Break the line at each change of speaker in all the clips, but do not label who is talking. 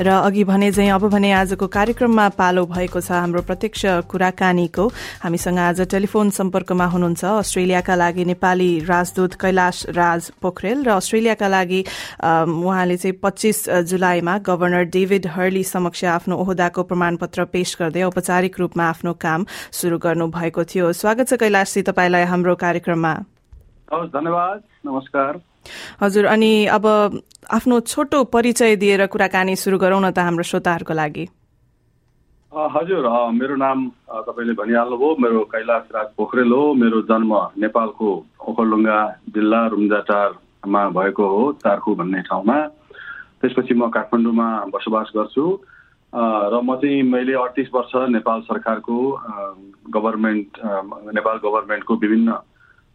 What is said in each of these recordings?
र अघि भने चाहिँ अब भने आजको कार्यक्रममा पालो भएको छ हाम्रो प्रत्यक्ष कुराकानीको। हामीसँग आज टेलिफोन सम्पर्कमा हुनुहुन्छ अस्ट्रेलियाका लागि नेपाली राजदूत कैलाश राज पोखरेल र अस्ट्रेलियाका लागि उहाँले चाहिँ पच्चीस जुलाईमा गवर्नर डेभिड हर्ली समक्ष आफ्नो ओहदाको प्रमाणपत्र पेश गर्दै औपचारिक रूपमा आफ्नो काम शुरू गर्नु भएको थियो। स्वागत छ कैलाशजी तपाईँलाई हाम्रो कार्यक्रममा।
धन्यवाद। नमस्कार।
हजुर अनि अब आफ्नो छोटो परिचय दिएर कुराकानी सुरु गरौँ न त हाम्रो श्रोताहरूको लागि।
हजुर मेरो नाम तपाईँले भनिहाल्नुभयो मेरो कैलाश राज पोखरेल हो मेरो जन्म नेपालको ओखलडुङ्गा जिल्ला रुम्जाटारमा भएको हो चारखु भन्ने ठाउँमा। त्यसपछि म काठमाडौँमा बसोबास गर्छु। र म चाहिँ मैले अडतिस वर्ष नेपाल सरकारको गभर्मेन्ट नेपाल गभर्मेन्टको विभिन्न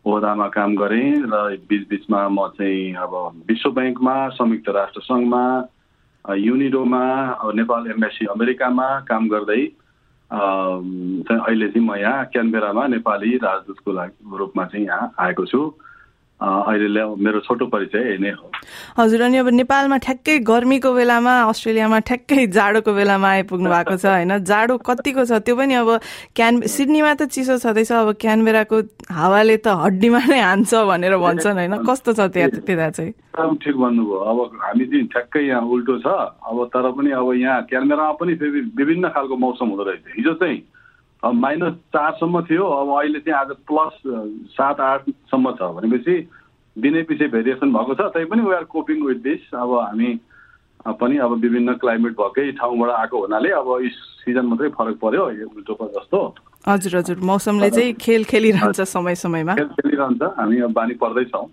ओहदामा काम गरेँ र बिचबिचमा म चाहिँ अब विश्व ब्याङ्कमा संयुक्त राष्ट्र सङ्घमा युनिडोमा नेपाल एम्बेसी अमेरिकामा काम गर्दै अहिले चाहिँ म यहाँ क्यानबेरामा नेपाली राजदूतको लागि रूपमा चाहिँ यहाँ आएको छु। अहिले मेरो छोटो परिचय नै हो।
हजुर अनि अब नेपालमा ठ्याक्कै गर्मीको बेलामा अस्ट्रेलियामा ठ्याक्कै जाडोको बेलामा आइपुग्नु भएको छ होइन? जाडो कतिको छ? त्यो पनि अब क्यान सिडनीमा त चिसो छँदैछ अब क्यानबेराको हावाले त हड्डीमा नै हान्छ भनेर भन्छन् होइन? कस्तो छ त्यहाँ त्यता चाहिँ?
ठिक भन्नुभयो। अब हामी चाहिँ ठ्याक्कै यहाँ उल्टो छ। अब तर पनि अब यहाँ क्यानबेरामा पनि फेरि विभिन्न खालको मौसम हुँदो रहेछ। हिजो चाहिँ माइनस चारसम्म थियो अब अहिले चाहिँ आज प्लस सात आठसम्म छ भनेपछि दिनै पछि भेरिएसन भएको छ तै पनि we are coping with this अब हामी पनि अब विभिन्न क्लाइमेट भएकै ठाउँबाट आएको हुनाले अब सिजन मात्रै फरक पर्यो उल्टो जस्तो।
हजुर हजुर। मौसमले चाहिँ खेल खेलिरहन्छ समय समयमा।
खेलिरहन्छ। हामी अब बानी पर्दैछौँ।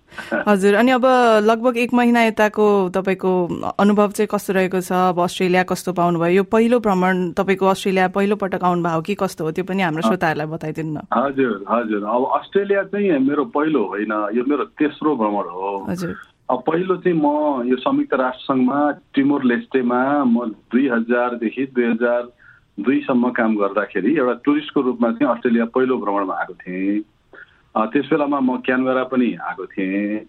हजुर अनि अब लगभग एक महिना यताको तपाईँको अनुभव चाहिँ कस्तो रहेको छ? अब अस्ट्रेलिया कस्तो पाउनुभयो? यो पहिलो भ्रमण तपाईँको अस्ट्रेलिया पहिलो पटक आउनुभयो कि कस्तो हो? त्यो पनि हाम्रो श्रोताहरूलाई बताइदिनु न।
हजुर हजुर। अब अस्ट्रेलिया चाहिँ मेरो पहिलो होइन यो मेरो तेस्रो भ्रमण हो।
हजुर।
अब पहिलो चाहिँ म यो संयुक्त राष्ट्र सङ्घमा टिमोर लेस्टेमा म दुई हजारदेखि दुई हजार दुईसम्म काम गर्दाखेरि एउटा टुरिस्टको रूपमा चाहिँ अस्ट्रेलिया पहिलो भ्रमणमा आएको थिएँ। त्यस बेलामा म क्यानबेरा पनि आएको थिएँ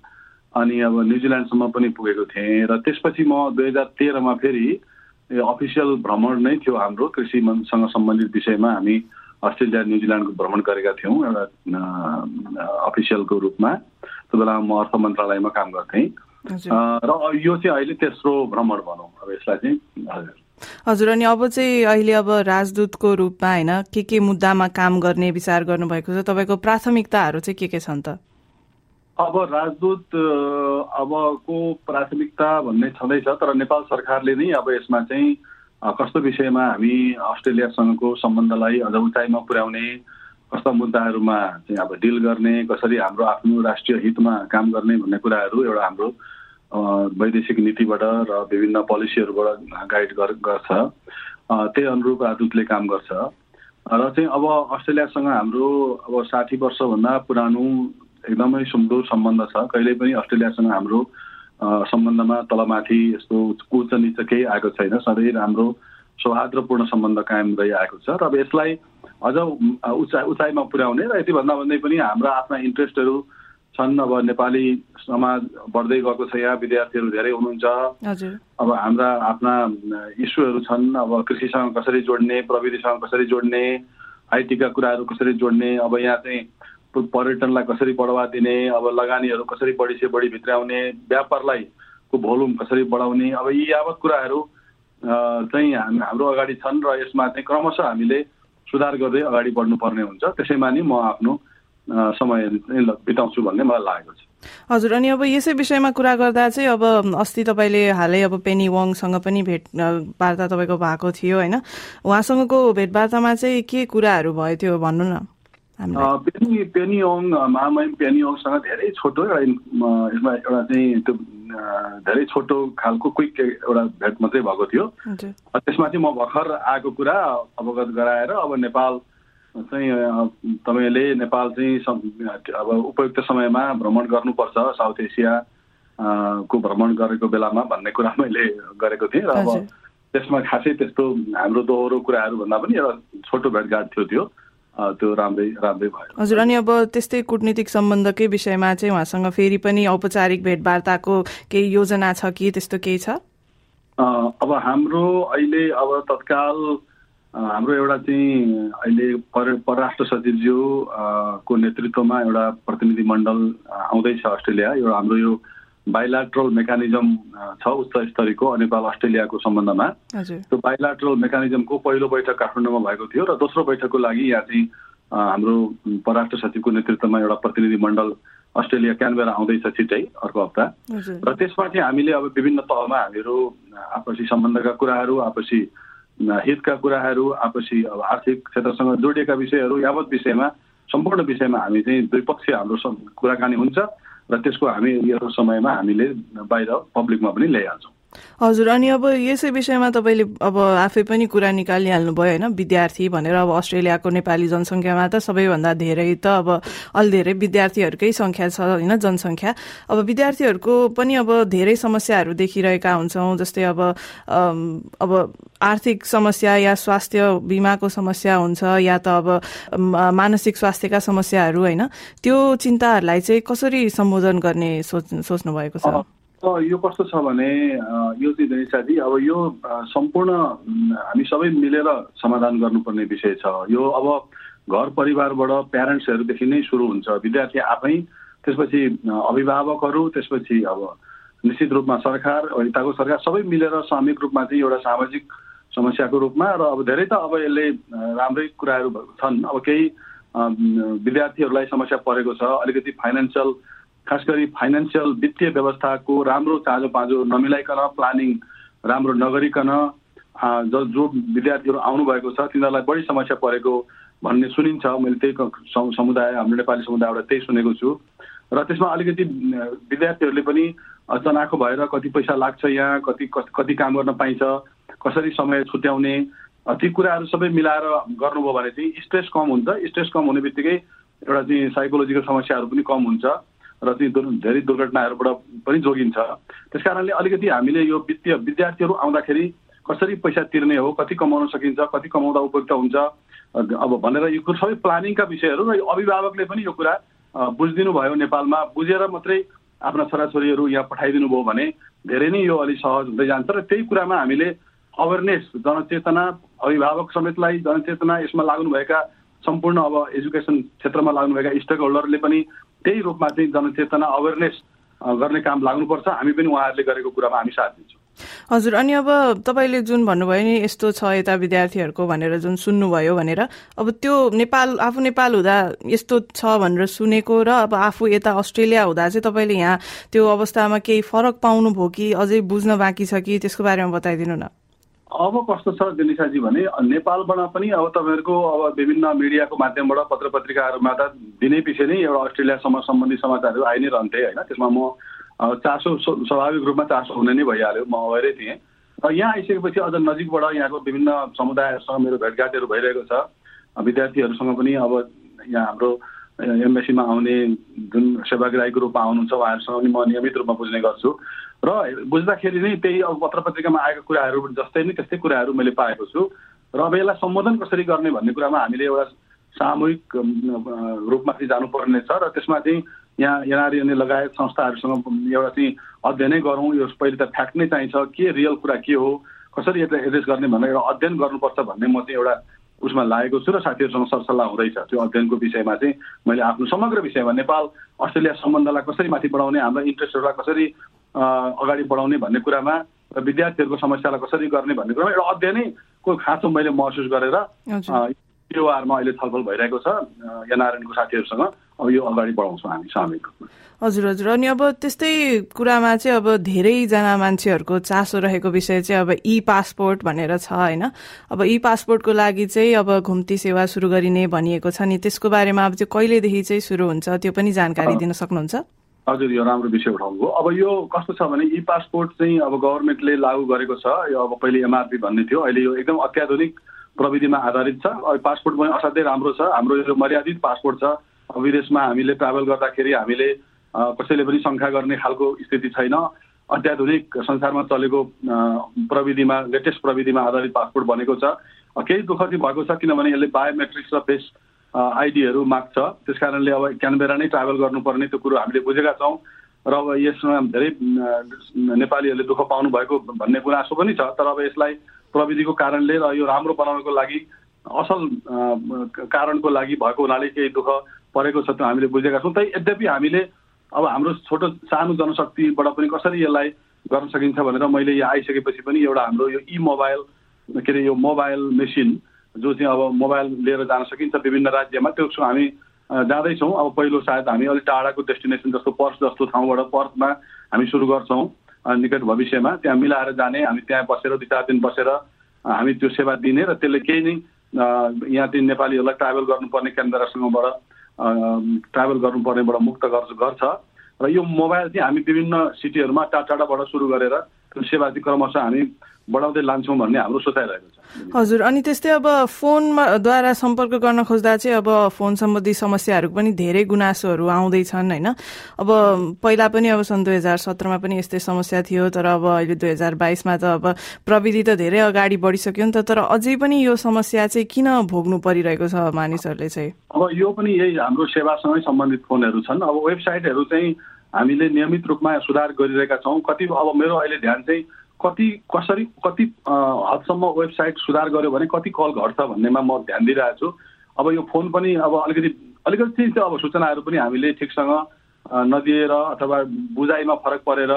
अनि अब न्युजिल्यान्डसम्म पनि पुगेको थिएँ र त्यसपछि म दुई हजार तेह्रमा फेरि अफिसियल भ्रमण नै थियो हाम्रो कृषिसँग सम्बन्धित विषयमा हामी अस्ट्रेलिया न्युजिल्यान्डको भ्रमण गरेका थियौँ एउटा अफिसियलको रूपमा। त्यो बेला म अर्थ मन्त्रालयमा काम गर्थेँ। र यो चाहिँ अहिले तेस्रो भ्रमण भनौँ। अब यसलाई चाहिँ हजुर।
हजुर अनि अब चाहिँ अहिले अब राजदूतको रूपमा होइन के के मुद्दामा काम गर्ने विचार गर्नुभएको छ? तपाईँको प्राथमिकताहरू चाहिँ के के छन् त?
अब राजदूत अबको प्राथमिकता भन्ने छँदैछ तर नेपाल सरकारले नै अब यसमा चाहिँ कस्तो विषयमा हामी अस्ट्रेलियासँगको सम्बन्धलाई अझ उचाइमा पुर्याउने कस्ता मुद्दाहरूमा चाहिँ अब डिल गर्ने कसरी हाम्रो आफ्नो राष्ट्रिय हितमा काम गर्ने भन्ने कुराहरू एउटा हाम्रो वैदेशिक नीतिबाट र विभिन्न पोलिसीहरूबाट गाइड गर्छ। त्यही अनुरूप राजदूतले काम गर्छ। र चाहिँ अब अस्ट्रेलियासँग हाम्रो अब साठी वर्षभन्दा पुरानो एकदमै सुमधुर सम्बन्ध छ। कहिल्यै पनि अस्ट्रेलियासँग हाम्रो सम्बन्धमा तलमाथि यस्तो उच्च निच केही आएको छैन। सधैँ राम्रो सौहार्दपूर्ण सम्बन्ध कायम रहिआएको छ। र अब यसलाई अझ उचाइ उचाइमा पुर्याउने र यतिभन्दा भन्दै पनि हाम्रा आफ्ना इन्ट्रेस्टहरू छन्। अब नेपाली समाज बढ्दै गएको छ यहाँ विद्यार्थीहरू धेरै हुनुहुन्छ। अब हाम्रा आफ्ना इस्युहरू छन्। अब कृषिसँग कसरी जोड्ने प्रविधिसँग कसरी जोड्ने आइटीका कुराहरू कसरी जोड्ने अब यहाँ चाहिँ पर्यटनलाई कसरी बढावा दिने अब लगानीहरू कसरी बढी से बढी भित्राउने व्यापारलाई को भोल्युम कसरी बढाउने अब यी यावत कुराहरू चाहिँ हाम्रो अगाडि छन् र यसमा चाहिँ क्रमशः हामीले सुधार गर्दै अगाडि बढ्नुपर्ने हुन्छ। त्यसैमा नि म आफ्नो समय बिताउँछु भन्ने मलाई लागेको छ।
हजुर अनि अब यसै विषयमा कुरा गर्दा चाहिँ अब अस्ति तपाईँले हालै अब पेनी वङसँग पनि भेट वार्ता तपाईँको भएको थियो होइन? उहाँसँगको भेटवार्तामा चाहिँ के कुराहरू भयो त्यो भन्नु न
पेनी पेनी ओङ महामहिम पेनी ओङसँग धेरै छोटो एउटा यसमा एउटा चाहिँ त्यो धेरै छोटो खालको क्विक एउटा भेट मात्रै भएको थियो। त्यसमा चाहिँ म भर्खर आएको कुरा अवगत गराएर अब नेपाल चाहिँ तपाईँले नेपाल चाहिँ अब उपयुक्त समयमा भ्रमण गर्नुपर्छ साउथ एसिया को भ्रमण गरेको बेलामा भन्ने कुरा मैले गरेको थिएँ र अब त्यसमा खासै त्यस्तो हाम्रो दोहोरो कुराहरू भन्दा पनि एउटा छोटो भेटघाट थियो त्यो त्यो राम्रै राम्रै भयो।
हजुर अनि अब त्यस्तै कुटनीतिक सम्बन्धकै विषयमा चाहिँ उहाँसँग फेरि पनि औपचारिक भेटवार्ताको केही योजना छ कि त्यस्तो केही छ?
अब हाम्रो अहिले अब तत्काल हाम्रो एउटा चाहिँ अहिले पर परराष्ट्र सचिवज्यू को नेतृत्वमा एउटा प्रतिनिधि मण्डल आउँदैछ अस्ट्रेलिया। एउटा हाम्रो यो बाइलाट्रल मेकानिजम छ उच्च स्तरीयको नेपाल अस्ट्रेलियाको सम्बन्धमा। त्यो बाइलाट्रल मेकानिजमको पहिलो बैठक काठमाडौँमा भएको थियो र दोस्रो बैठकको लागि यहाँ चाहिँ हाम्रो परराष्ट्र सचिवको नेतृत्वमा एउटा प्रतिनिधि मण्डल अस्ट्रेलिया क्यानबेरा आउँदैछ छिट्टै अर्को हप्ता। र त्यसमा चाहिँ हामीले अब विभिन्न तहमा हामीहरू आपसी सम्बन्धका कुराहरू आपसी हितका कुराहरू आपसी अब आर्थिक क्षेत्रसँग जोडिएका विषयहरू यावत विषयमा सम्पूर्ण विषयमा हामी चाहिँ द्विपक्षीय हाम्रो कुराकानी हुन्छ र त्यसको हामी यो समयमा हामीले बाहिर पब्लिकमा पनि ल्याइहाल्छौँ।
हजुर अनि अब यसै विषयमा तपाईँले अब आफै पनि कुरा निकालिहाल्नु भयो होइन? विद्यार्थी भनेर अब अस्ट्रेलियाको नेपाली जनसङ्ख्यामा त सबैभन्दा धेरै त अब अलि धेरै विद्यार्थीहरूकै सङ्ख्या छ होइन? जनसङ्ख्या। अब विद्यार्थीहरूको पनि अब धेरै समस्याहरू देखिरहेका हुन्छौँ जस्तै अब अब आर्थिक समस्या या स्वास्थ्य बिमाको समस्या हुन्छ या त अब मानसिक स्वास्थ्यका समस्याहरू होइन? त्यो चिन्ताहरूलाई चाहिँ कसरी सम्बोधन गर्ने सोच सोच्नु भएको छ
यो कस्तो छ भने यो चाहिँ गणेशाजी अब यो सम्पूर्ण हामी सबै मिलेर समाधान गर्नुपर्ने विषय छ। यो अब घर परिवारबाट प्यारेन्ट्सहरूदेखि नै सुरु हुन्छ। विद्यार्थी आफै त्यसपछि अभिभावकहरू त्यसपछि अब निश्चित रूपमा सरकार यताको सरकार सबै मिलेर सामूहिक रूपमा चाहिँ एउटा सामाजिक समस्याको रूपमा र अब धेरै त अब यसले राम्रै कुराहरू छन् अब केही विद्यार्थीहरूलाई समस्या परेको छ। अलिकति फाइनेन्सियल खास गरी फाइनेन्सियल वित्तीय व्यवस्थाको राम्रो चाँजो पाँजो नमिलाइकन प्लानिङ राम्रो नगरिकन जो जो विद्यार्थीहरू आउनुभएको छ तिनीहरूलाई बढी समस्या परेको भन्ने सुनिन्छ। मैले त्यही समुदाय हाम्रो नेपाली समुदायबाट त्यही सुनेको छु। र त्यसमा अलिकति विद्यार्थीहरूले पनि चनाखो भएर कति पैसा लाग्छ यहाँ कति कति काम गर्न पाइन्छ कसरी समय छुट्याउने ती कुराहरू सबै मिलाएर गर्नुभयो भने चाहिँ स्ट्रेस कम हुन्छ। स्ट्रेस कम हुने बित्तिकै एउटा चाहिँ साइकोलोजिकल समस्याहरू पनि कम हुन्छ। र चाहिँ धेरै दुर्घटनाहरूबाट पनि जोगिन्छ। त्यस कारणले अलिकति हामीले यो वित्तीय विद्यार्थीहरू आउँदाखेरि कसरी पैसा तिर्ने हो कति कमाउन सकिन्छ कति कमाउँदा उपयुक्त हुन्छ अब भनेर यो सबै प्लानिङका विषयहरू र यो अभिभावकले पनि यो कुरा बुझिदिनु भयो नेपालमा। बुझेर मात्रै आफ्ना छोराछोरीहरू यहाँ पठाइदिनु भयो भने धेरै नै यो अलिक सहज हुँदै जान्छ र त्यही कुरामा हामीले अवेरनेस जनचेतना अभिभावक समेतलाई जनचेतना यसमा लाग्नुभएका सम्पूर्ण अब एजुकेसन क्षेत्रमा लाग्नुभएका स्टेक होल्डरले पनि त्यही रूपमा चाहिँ जनचेतना अवेरनेस गर्ने काम लाग्नुपर्छ। हामी पनि उहाँहरूले गरेको कुरामा हामी साथ दिन्छौँ।
हजुर अनि अब तपाईँले जुन भन्नुभयो नि यस्तो छ यता विद्यार्थीहरूको भनेर जुन सुन्नुभयो भनेर अब त्यो नेपाल आफू नेपाल हुँदा यस्तो छ भनेर सुनेको र अब आफू यता अस्ट्रेलिया हुँदा चाहिँ तपाईँले यहाँ त्यो अवस्थामा केही फरक पाउनुभयो कि अझै बुझ्न बाँकी छ कि त्यसको बारेमा बताइदिनु न?
अब कस्तो छ दिनिसाजी भने नेपालबाट पनि अब तपाईँहरूको अब विभिन्न मिडियाको माध्यमबाट पत्र पत्रिकाहरूमा त दिनै पछि नै एउटा अस्ट्रेलियासम्म सम्बन्धी समाचारहरू आइ नै रहन्थे होइन। त्यसमा म चासो स्वाभाविक रूपमा चासो हुने नै भइहाल्यो। म अवेरै थिएँ। र यहाँ आइसकेपछि अझ नजिकबाट यहाँको विभिन्न समुदायहरूसँग मेरो भेटघाटहरू भइरहेको छ। विद्यार्थीहरूसँग पनि अब यहाँ हाम्रो एमएसीमा आउने जुन सेवाग्राहीको रूपमा आउनुहुन्छ उहाँहरूसँग पनि म नियमित रूपमा बुझ्ने गर्छु। र बुझ्दाखेरि नै त्यही अब पत्र पत्रिकामा आएको कुराहरू जस्तै नै त्यस्तै कुराहरू मैले पाएको छु। र अब यसलाई सम्बोधन कसरी गर्ने भन्ने कुरामा हामीले एउटा सामूहिक रूपमा चाहिँ जानुपर्ने छ र त्यसमा चाहिँ यहाँ एनआरएनए लगायत संस्थाहरूसँग एउटा चाहिँ अध्ययनै गरौँ। यो पहिले त फ्याक्ट नै चाहिन्छ। के रियल कुरा के हो? कसरी यसलाई एड्रेस गर्ने भनेर एउटा अध्ययन गर्नुपर्छ भन्ने म चाहिँ एउटा उसमा लागेको छु र साथीहरूसँग सरसल्लाह हुँदैछ। त्यो अध्ययनको विषयमा चाहिँ मैले आफ्नो समग्र विषयमा नेपाल अस्ट्रेलिया सम्बन्धलाई कसरी माथि बढाउने हाम्रो इन्ट्रेस्टहरूलाई कसरी अगाडि बढाउने भन्ने कुरामा र विद्यार्थीहरूको समस्यालाई कसरी गर्ने भन्ने कुरामा एउटा अध्ययनैको खाँचो मैले महसुस गरेर युवाहरूमा अहिले छलफल भइरहेको छ एनआरएनको साथीहरूसँग अब यो अगाडि बढाउँछौँ हामी सामूहिक रूपमा।
हजुर हजुर। अनि अब त्यस्तै कुरामा चाहिँ अब धेरैजना मान्छेहरूको चासो रहेको विषय चाहिँ अब ई पासपोर्ट भनेर छ होइन? अब ई पासपोर्टको लागि चाहिँ अब घुम्ती सेवा सुरु गरिने भनिएको छ नि त्यसको बारेमा अब चाहिँ कहिलेदेखि चाहिँ सुरु हुन्छ त्यो पनि जानकारी दिन सक्नुहुन्छ?
हजुर यो राम्रो विषय उठाउनुभयो अब यो कस्तो छ भने ई पासपोर्ट चाहिँ अब गभर्मेन्टले लागू गरेको छ। यो अब पहिले एमआरपी भन्ने थियो। अहिले यो एकदम अत्याधुनिक प्रविधिमा आधारित छ। पासपोर्ट पनि असाध्यै राम्रो छ। हाम्रो यो मर्यादित पासपोर्ट छ। विदेशमा हामीले ट्राभल गर्दाखेरि हामीले कसैले पनि शङ्का गर्ने खालको स्थिति छैन। अत्याधुनिक संसारमा चलेको प्रविधिमा लेटेस्ट प्रविधिमा आधारित पासपोर्ट बनेको छ। केही दुःख चाहिँ भएको छ किनभने यसले बायोमेट्रिक्स र फेस आइडीहरू माग्छ। त्यस कारणले अब क्यानबेरा नै ट्राभल गर्नुपर्ने त्यो कुरो हामीले बुझेका छौँ। र अब यसमा धेरै नेपालीहरूले दुःख पाउनु भएको भन्ने गुनासो पनि छ तर अब यसलाई प्रविधिको कारणले र यो राम्रो बनाउनको लागि असल कारणको लागि भएको हुनाले केही दुःख परेको छ त्यो हामीले बुझेका छौँ। तै यद्यपि हामीले अब हाम्रो छोटो सानो जनशक्तिबाट पनि कसरी यसलाई गर्न सकिन्छ भनेर मैले यहाँ आइसकेपछि पनि एउटा हाम्रो यो ई मोबाइल के अरे यो मोबाइल मेसिन जो चाहिँ अब मोबाइल लिएर जान सकिन्छ विभिन्न राज्यमा त्यो हामी जाँदैछौँ। अब पहिलो सायद हामी अलिक टाढाको डेस्टिनेसन जस्तो पर्स जस्तो ठाउँबाट पर्समा हामी सुरु गर्छौँ निकट भविष्यमा। त्यहाँ मिलाएर जाने हामी त्यहाँ बसेर दुई चार दिन बसेर हामी त्यो सेवा दिने र त्यसले केही नै यहाँ चाहिँ नेपालीहरूलाई ट्राभल गर्नुपर्ने क्यानबेरासँगबाट ट्राभल गर्नुपर्नेबाट मुक्त गर्छ र यो मोबाइल चाहिँ हामी विभिन्न सिटीहरूमा टाढा टाढाबाट सुरु गरेर सेवा चाहिँ क्रमशः हामी बढाउँदै लान्छौँ भन्ने हाम्रो सोचाइरहेको छ।
हजुर अनि त्यस्तै अब फोनद्वारा सम्पर्क गर्न खोज्दा चाहिँ अब फोन सम्बन्धी समस्याहरू पनि धेरै गुनासोहरू आउँदैछन् होइन? अब पहिला पनि अब सन् दुई हजार सत्रमा पनि यस्तै समस्या थियो तर अब अहिले दुई हजार बाइसमा त अब प्रविधि त धेरै अगाडि बढिसक्यो नि त तर अझै पनि यो समस्या चाहिँ किन भोग्नु परिरहेको छ मानिसहरूले चाहिँ?
अब यो पनि यही हाम्रो सेवासँगै सम्बन्धित फोनहरू छन्। अब वेबसाइटहरू चाहिँ हामीले नियमित रूपमा सुधार गरिरहेका छौँ। कति अब मेरो अहिले ध्यान चाहिँ कति कसरी कति हदसम्म वेबसाइट सुधार गर्यो भने कति कल घट्छ भन्नेमा म ध्यान दिइरहेको छु। अब यो फोन पनि अब अलिकति अलिकति चाहिँ अब सूचनाहरू पनि हामीले ठिकसँग नदिएर अथवा बुझाइमा फरक परेर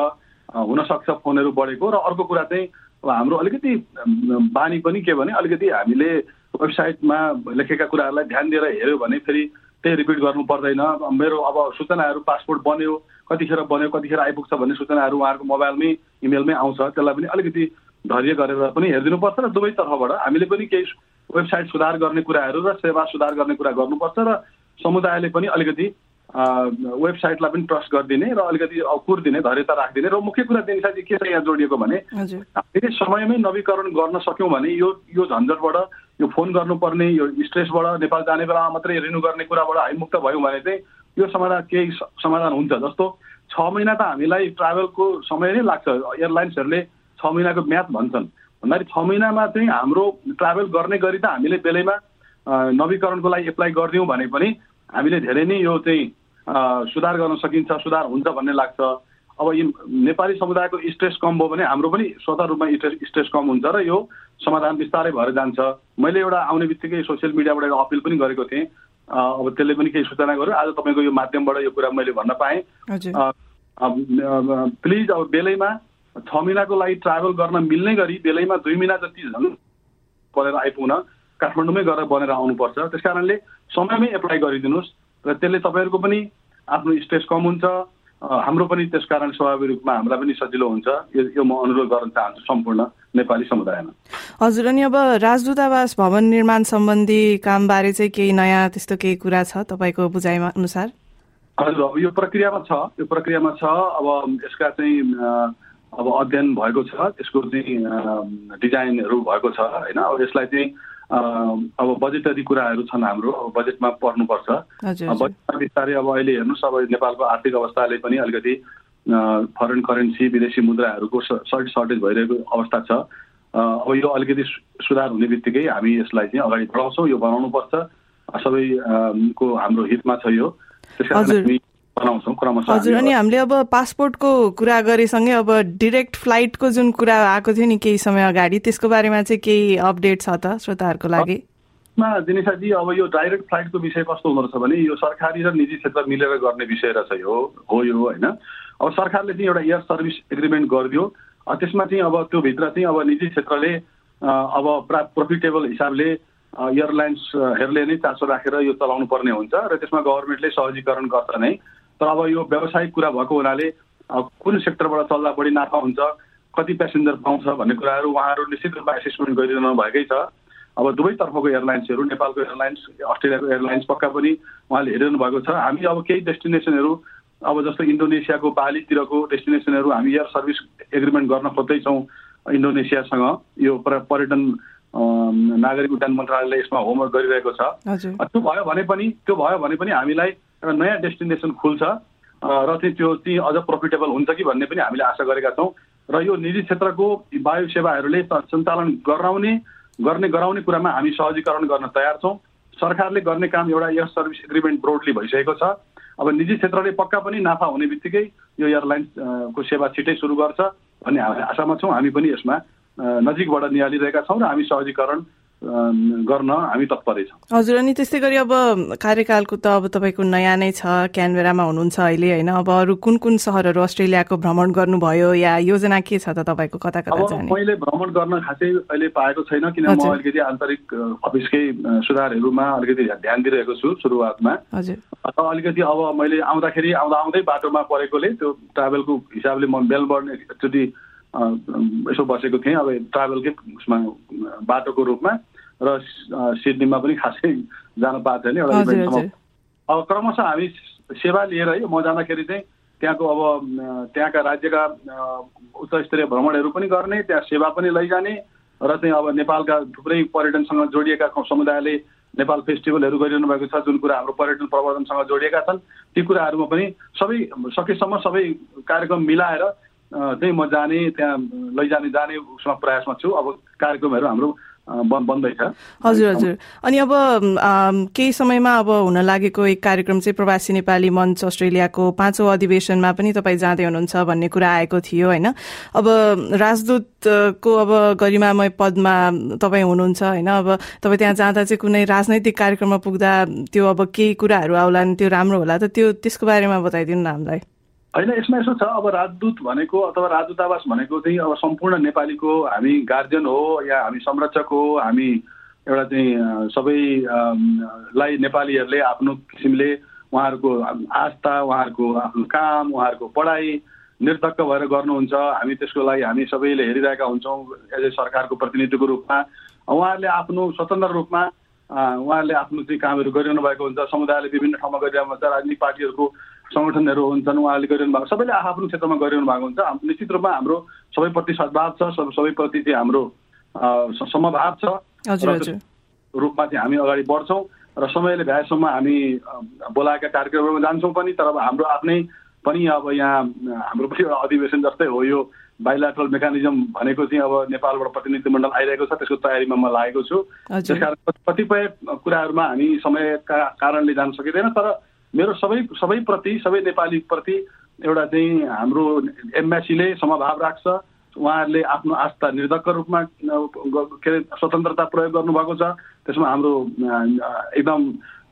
हुनसक्छ फोनहरू बढेको र अर्को कुरा चाहिँ अब हाम्रो अलिकति बानी पनि के भने अलिकति हामीले वेबसाइटमा लेखेका कुराहरूलाई ध्यान दिएर हेऱ्यो भने फेरि त्यही रिपिट गर्नु पर्दैन। मेरो अब सूचनाहरू पासपोर्ट बन्यो कतिखेर बन्यो कतिखेर आइपुग्छ भन्ने सूचनाहरू उहाँहरूको मोबाइलमै इमेलमै आउँछ। त्यसलाई पनि अलिकति धैर्य गरेर पनि हेरिदिनुपर्छ र दुवै तर्फबाट हामीले पनि केही वेबसाइट सुधार गर्ने कुराहरू र सेवा सुधार गर्ने कुरा गर्नुपर्छ र समुदायले पनि अलिकति वेबसाइटलाई पनि ट्रस्ट गरिदिने र अलिकति कुर दिने धैर्यता राखिदिने र मुख्य कुरा दिने चाहिँ के छ यहाँ जोडिएको भने हामीले समयमै नवीकरण गर्न सक्यौँ भने यो यो झन्झटबाट यो फोन गर्नुपर्ने यो स्ट्रेसबाट नेपाल जाने बेलामा मात्रै रिन्यू गर्ने कुराबाट हामी मुक्त भयौँ भने चाहिँ यो समाधान केही समाधान हुन्छ जस्तो छ महिना त हामीलाई ट्राभलको समय नै लाग्छ। एयरलाइन्सहरूले छ महिनाको म्याथ भन्छन्। भन्दाखेरि छ महिनामा चाहिँ हाम्रो ट्राभल गर्ने गरी त हामीले बेलैमा नवीकरणको लागि एप्लाई गरिदिउँ भने पनि हामीले धेरै नै यो चाहिँ सुधार गर्न सकिन्छ सुधार हुन्छ भन्ने लाग्छ। अब यो नेपाली समुदायको स्ट्रेस कम भयो भने हाम्रो पनि स्वतः रूपमा स्ट्रेस स्ट्रेस कम हुन्छ र यो समाधान बिस्तारै भएर जान्छ। मैले एउटा आउने बित्तिकै सोसियल मिडियाबाट एउटा अपिल पनि गरेको थिएँ। अब त्यसले पनि केही सूचना गर्यो आज तपाईँको यो माध्यमबाट यो कुरा मैले भन्न पाएँ। प्लिज अब बेलैमा छ महिनाको लागि ट्राभल गर्न मिल्ने गरी बेलैमा दुई महिना जति झन् परेर आइपुग्न काठमाडौँमै गएर बनेर आउनुपर्छ। त्यस कारणले समयमै एप्लाई गरिदिनुहोस् र त्यसले तपाईँहरूको पनि आफ्नो स्ट्रेस कम हुन्छ। हाम्रो पनि त्यस कारण स्वाभाविक रूपमा हामीलाई पनि सजिलो हुन्छ। यो म अनुरोध गर्न चाहन्छु सम्पूर्ण नेपाली समुदायमा
हजुर अनि अब राजदूतावास भवन निर्माण सम्बन्धी कामबारे चाहिँ केही नयाँ त्यस्तो केही कुरा छ तपाईँको बुझाइमा अनुसार?
हजुर अब यो प्रक्रियामा छ यो प्रक्रियामा छ। अब यसका चाहिँ अब अध्ययन भएको छ यसको चाहिँ डिजाइनहरू भएको छ होइन। अब यसलाई चाहिँ अब बजेटरी कुराहरू छन् हाम्रो बजेटमा पर्नुपर्छ। बजेटमा बिस्तारै अब अहिले हेर्नुहोस् अब नेपालको आर्थिक अवस्थाले पनि अलिकति फरेन करेन्सी विदेशी मुद्राहरूको सर्ट सर्टेज भइरहेको अवस्था छ। अब यो अलिकति सुधार हुने बित्तिकै हामी यसलाई चाहिँ अगाडि बढाउँछौँ यो बनाउनुपर्छ सबैको हाम्रो हितमा छ यो। त्यस
हजुर अनि हामीले अब पासपोर्टको कुरा गरेसँगै अब डिरेक्ट फ्लाइटको जुन कुरा आएको थियो नि केही समय अगाडि त्यसको बारेमा चाहिँ केही अपडेट छ त श्रोताहरूको लागि?
दिनेशाजी अब यो डाइरेक्ट फ्लाइटको विषय कस्तो हुँदो रहेछ भने यो सरकारी र निजी क्षेत्र मिलेर गर्ने विषय रहेछ यो हो यो होइन। अब सरकारले चाहिँ एउटा एयर सर्भिस एग्रिमेन्ट गरिदियो। त्यसमा चाहिँ अब त्यो भित्र चाहिँ अब निजी क्षेत्रले अब प्रा प्रोफिटेबल हिसाबले एयरलाइन्सहरूले नै चासो राखेर यो चलाउनु पर्ने हुन्छ र त्यसमा गभर्मेन्टले सहजीकरण गर्छ नै। तर अब यो व्यावसायिक कुरा भएको हुनाले कुन सेक्टरबाट चल्दा बढी नाफा हुन्छ कति प्यासेन्जर पाउँछ भन्ने कुराहरू उहाँहरू निश्चित रूपमा एसेसमेन्ट गरिरहनु भएकै छ। अब दुवैतर्फको एयरलाइन्सहरू नेपालको एयरलाइन्स अस्ट्रेलियाको एयरलाइन्स पक्का पनि उहाँले हेरिरहनु भएको छ। हामी अब केही डेस्टिनेसनहरू अब जस्तो इन्डोनेसियाको बालीतिरको डेस्टिनेसनहरू हामी एयर सर्भिस एग्रिमेन्ट गर्न खोज्दैछौँ इन्डोनेसियासँग। यो पर्यटन नागरिक उड्डयन मन्त्रालयले यसमा होमवर्क गरिरहेको छ। त्यो भयो भने पनि त्यो भयो भने पनि हामीलाई एउटा नयाँ डेस्टिनेसन खुल्छ। र चाहिँ त्यो चाहिँ अझ प्रफिटेबल हुन्छ कि भन्ने पनि हामीले आशा गरेका छौँ। र यो निजी क्षेत्रको वायु सेवाहरूले सञ्चालन गराउने गर्ने गराउने कुरामा हामी सहजीकरण गर्न तयार छौँ। सरकारले गर्ने काम एउटा एयर सर्भिस एग्रिमेन्ट ब्रोडली भइसकेको छ। अब निजी क्षेत्रले पक्का पनि नाफा हुने बित्तिकै यो एयरलाइन्सको सेवा छिटै सुरु गर्छ भन्ने हामी आशामा छौँ। हामी पनि यसमा नजिकबाट निहालिरहेका छौँ र हामी सहजीकरण गर्न हामी तत्परै छौँ।
हजुर अनि त्यस्तै गरी अब कार्यकालको त अब तपाईँको नयाँ नै छ क्यानबेरामा हुनुहुन्छ अहिले होइन? अब अरू कुन कुन सहरहरू अस्ट्रेलियाको भ्रमण गर्नुभयो या योजना के छ त तपाईँको कता कता
जाने? मैले भ्रमण गर्न खासै अहिले पाएको छैन किन म अलिकति आन्तरिक अफिसकै सुधारहरूमा अलिकति ध्यान दिइरहेको छु सुरुवातमा। हजुर। अलिकति अब मैले आउँदाखेरि आउँदा आउँदै बाटोमा परेकोले त्यो ट्राभलको हिसाबले म मेलबर्न एकचोटि यसो बसेको थिएँ। अब ट्राभलकै उसमा बाटोको रूपमा। र सिडनीमा पनि खासै जान पाएको छैन एउटा इभेन्टसम्म। अब क्रमशः हामी सेवा लिएर है म जाँदाखेरि चाहिँ त्यहाँको अब त्यहाँका राज्यका उच्च स्तरीय भ्रमणहरू पनि गर्ने त्यहाँ सेवा पनि लैजाने र चाहिँ अब नेपालका थुप्रै पर्यटनसँग जोडिएका समुदायले नेपाल फेस्टिभलहरू गरिरहनु भएको छ जुन कुरा हाम्रो पर्यटन प्रवर्धनसँग जोडिएका छन् ती कुराहरूमा पनि सबै सकेसम्म सबै कार्यक्रम मिलाएर चाहिँ म जाने त्यहाँ लैजाने जाने उसमा प्रयासमा छु। अब कार्यक्रमहरू हाम्रो बन्दैछ।
हजुर हजुर। अनि अब केही समयमा अब हुन लागेको एक कार्यक्रम चाहिँ प्रवासी नेपाली मञ्च अस्ट्रेलियाको पाँचौँ अधिवेशनमा पनि तपाईँ जाँदै हुनुहुन्छ भन्ने कुरा आएको थियो होइन? अब राजदूतको अब गरिमामय पदमा तपाईँ हुनुहुन्छ होइन? अब तपाईँ त्यहाँ जाँदा चाहिँ कुनै राजनैतिक कार्यक्रममा पुग्दा त्यो अब केही कुराहरू आउलान् त्यो राम्रो होला त त्यो त्यसको बारेमा बताइदिनु न हामीलाई।
होइन यसमा यसो छ अब राजदूत भनेको अथवा राजदूतावास भनेको चाहिँ अब सम्पूर्ण नेपालीको हामी गार्जियन हो या हामी संरक्षक हो हामी एउटा चाहिँ सबैलाई नेपालीहरूले आफ्नो किसिमले उहाँहरूको आस्था उहाँहरूको आफ्नो काम उहाँहरूको पढाइ निर्धक्क भएर गर्नुहुन्छ। हामी त्यसको लागि हामी सबैले हेरिरहेका हुन्छौँ एज ए सरकारको प्रतिनिधिको रूपमा। उहाँहरूले आफ्नो स्वतन्त्र रूपमा उहाँहरूले आफ्नो चाहिँ कामहरू गरिरहनु भएको हुन्छ। समुदायले विभिन्न ठाउँमा गरिरहेको हुन्छ राजनीतिक पार्टीहरूको सङ्गठनहरू हुन्छन् उहाँहरूले गरिरहनु भएको सबैले आफ्नो क्षेत्रमा गरिरहनु भएको हुन्छ। निश्चित रूपमा हाम्रो सबैप्रति सद्भाव छ सबैप्रति चाहिँ हाम्रो समभाव छ। रूपमा चाहिँ हामी अगाडि बढ्छौँ र समयले भ्याएसम्म हामी बोलाएका कार्यक्रमहरूमा जान्छौँ पनि तर अब हाम्रो आफ्नै पनि अब यहाँ हाम्रो पनि एउटा अधिवेशन जस्तै हो यो बाइलाट्रल मेकानिजम भनेको चाहिँ अब नेपालबाट प्रतिनिधिमण्डल आइरहेको छ त्यसको तयारीमा म लागेको छु। त्यस कारण कतिपय कुराहरूमा हामी समयका कारणले जान सकिँदैन तर मेरो सबै सबैप्रति सबै नेपालीप्रति एउटा चाहिँ हाम्रो एम्बेसीले समभाव राख्छ। उहाँहरूले आफ्नो आस्था निर्धक्क रूपमा के अरे स्वतन्त्रता प्रयोग गर्नुभएको छ। त्यसमा हाम्रो एकदम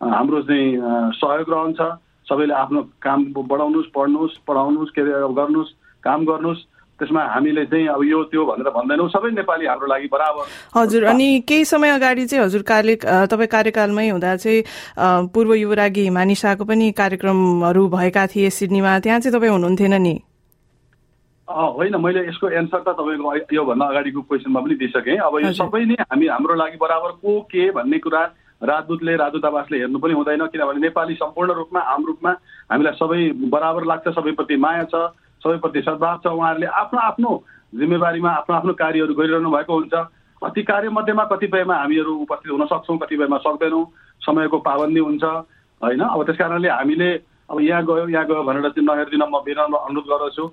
हाम्रो चाहिँ सहयोग रहन्छ। सबैले आफ्नो काम बढाउनुहोस् पढ्नुहोस् पढाउनुहोस् के अरे गर्नुहोस् काम गर्नुहोस्। त्यसमा हामीले चाहिँ अब यो त्यो भनेर भन्दैनौँ। सबै नेपाली हाम्रो लागि बराबर।
हजुर अनि केही समय अगाडि चाहिँ हजुर कार्य तपाईँ कार्यकालमै हुँदा चाहिँ पूर्व युवरागी हिमानी शाहको पनि कार्यक्रमहरू भएका थिए सिडनीमा। त्यहाँ चाहिँ तपाईँ हुनुहुन्थेन नि?
होइन मैले यसको एन्सर त तपाईँको योभन्दा अगाडिको क्वेसनमा पनि दिइसकेँ। अब यो सबै नै हामी हाम्रो लागि बराबर को के भन्ने कुरा राजदूतले राजदूतावासले हेर्नु पनि हुँदैन। किनभने नेपाली सम्पूर्ण रूपमा आम रूपमा हामीलाई सबै बराबर लाग्छ सबैप्रति माया छ। सबैप्रति सद्भाव छ उहाँहरूले आफ्नो आफ्नो जिम्मेवारीमा आफ्नो आफ्नो कार्यहरू गरिरहनु भएको हुन्छ। कति कार्यमध्येमा कतिपयमा हामीहरू उपस्थित हुन सक्छौँ कतिपयमा सक्दैनौँ। समयको पाबन्दी हुन्छ होइन? अब त्यस कारणले हामीले अब यहाँ गयो यहाँ गयो भनेर चाहिँ नहेरिदिन म विनम्र अनुरोध गर्दछु।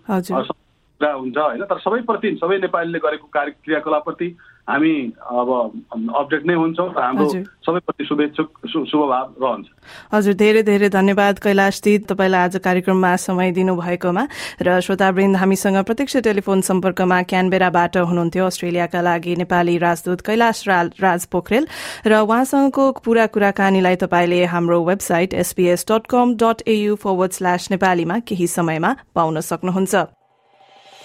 कुरा हुन्छ होइन तर सबैप्रति सबै नेपालीले गरेको कार्य क्रियाकलापप्रति हामी अब अपडेट नै हुन्छौँ र हाम्रो सबैप्रति शुभेच्छुक शुभभाव रहन्छ।
हजुर धेरै धेरै धन्यवाद कैलाश दिद तपाईँलाई आज कार्यक्रममा समय दिनुभएकोमा। र श्रोतावृन्द हामीसँग प्रत्यक्ष टेलिफोन सम्पर्कमा क्यानबेराबाट हुनुहुन्थ्यो अस्ट्रेलियाका लागि नेपाली राजदूत कैलाश राज पोखरेल। र उहाँसँगको पूरा कुराकानीलाई तपाईँले हाम्रो website SPS dot com dot AU forward slash नेपालीमा केही समयमा पाउन सक्नुहुन्छ।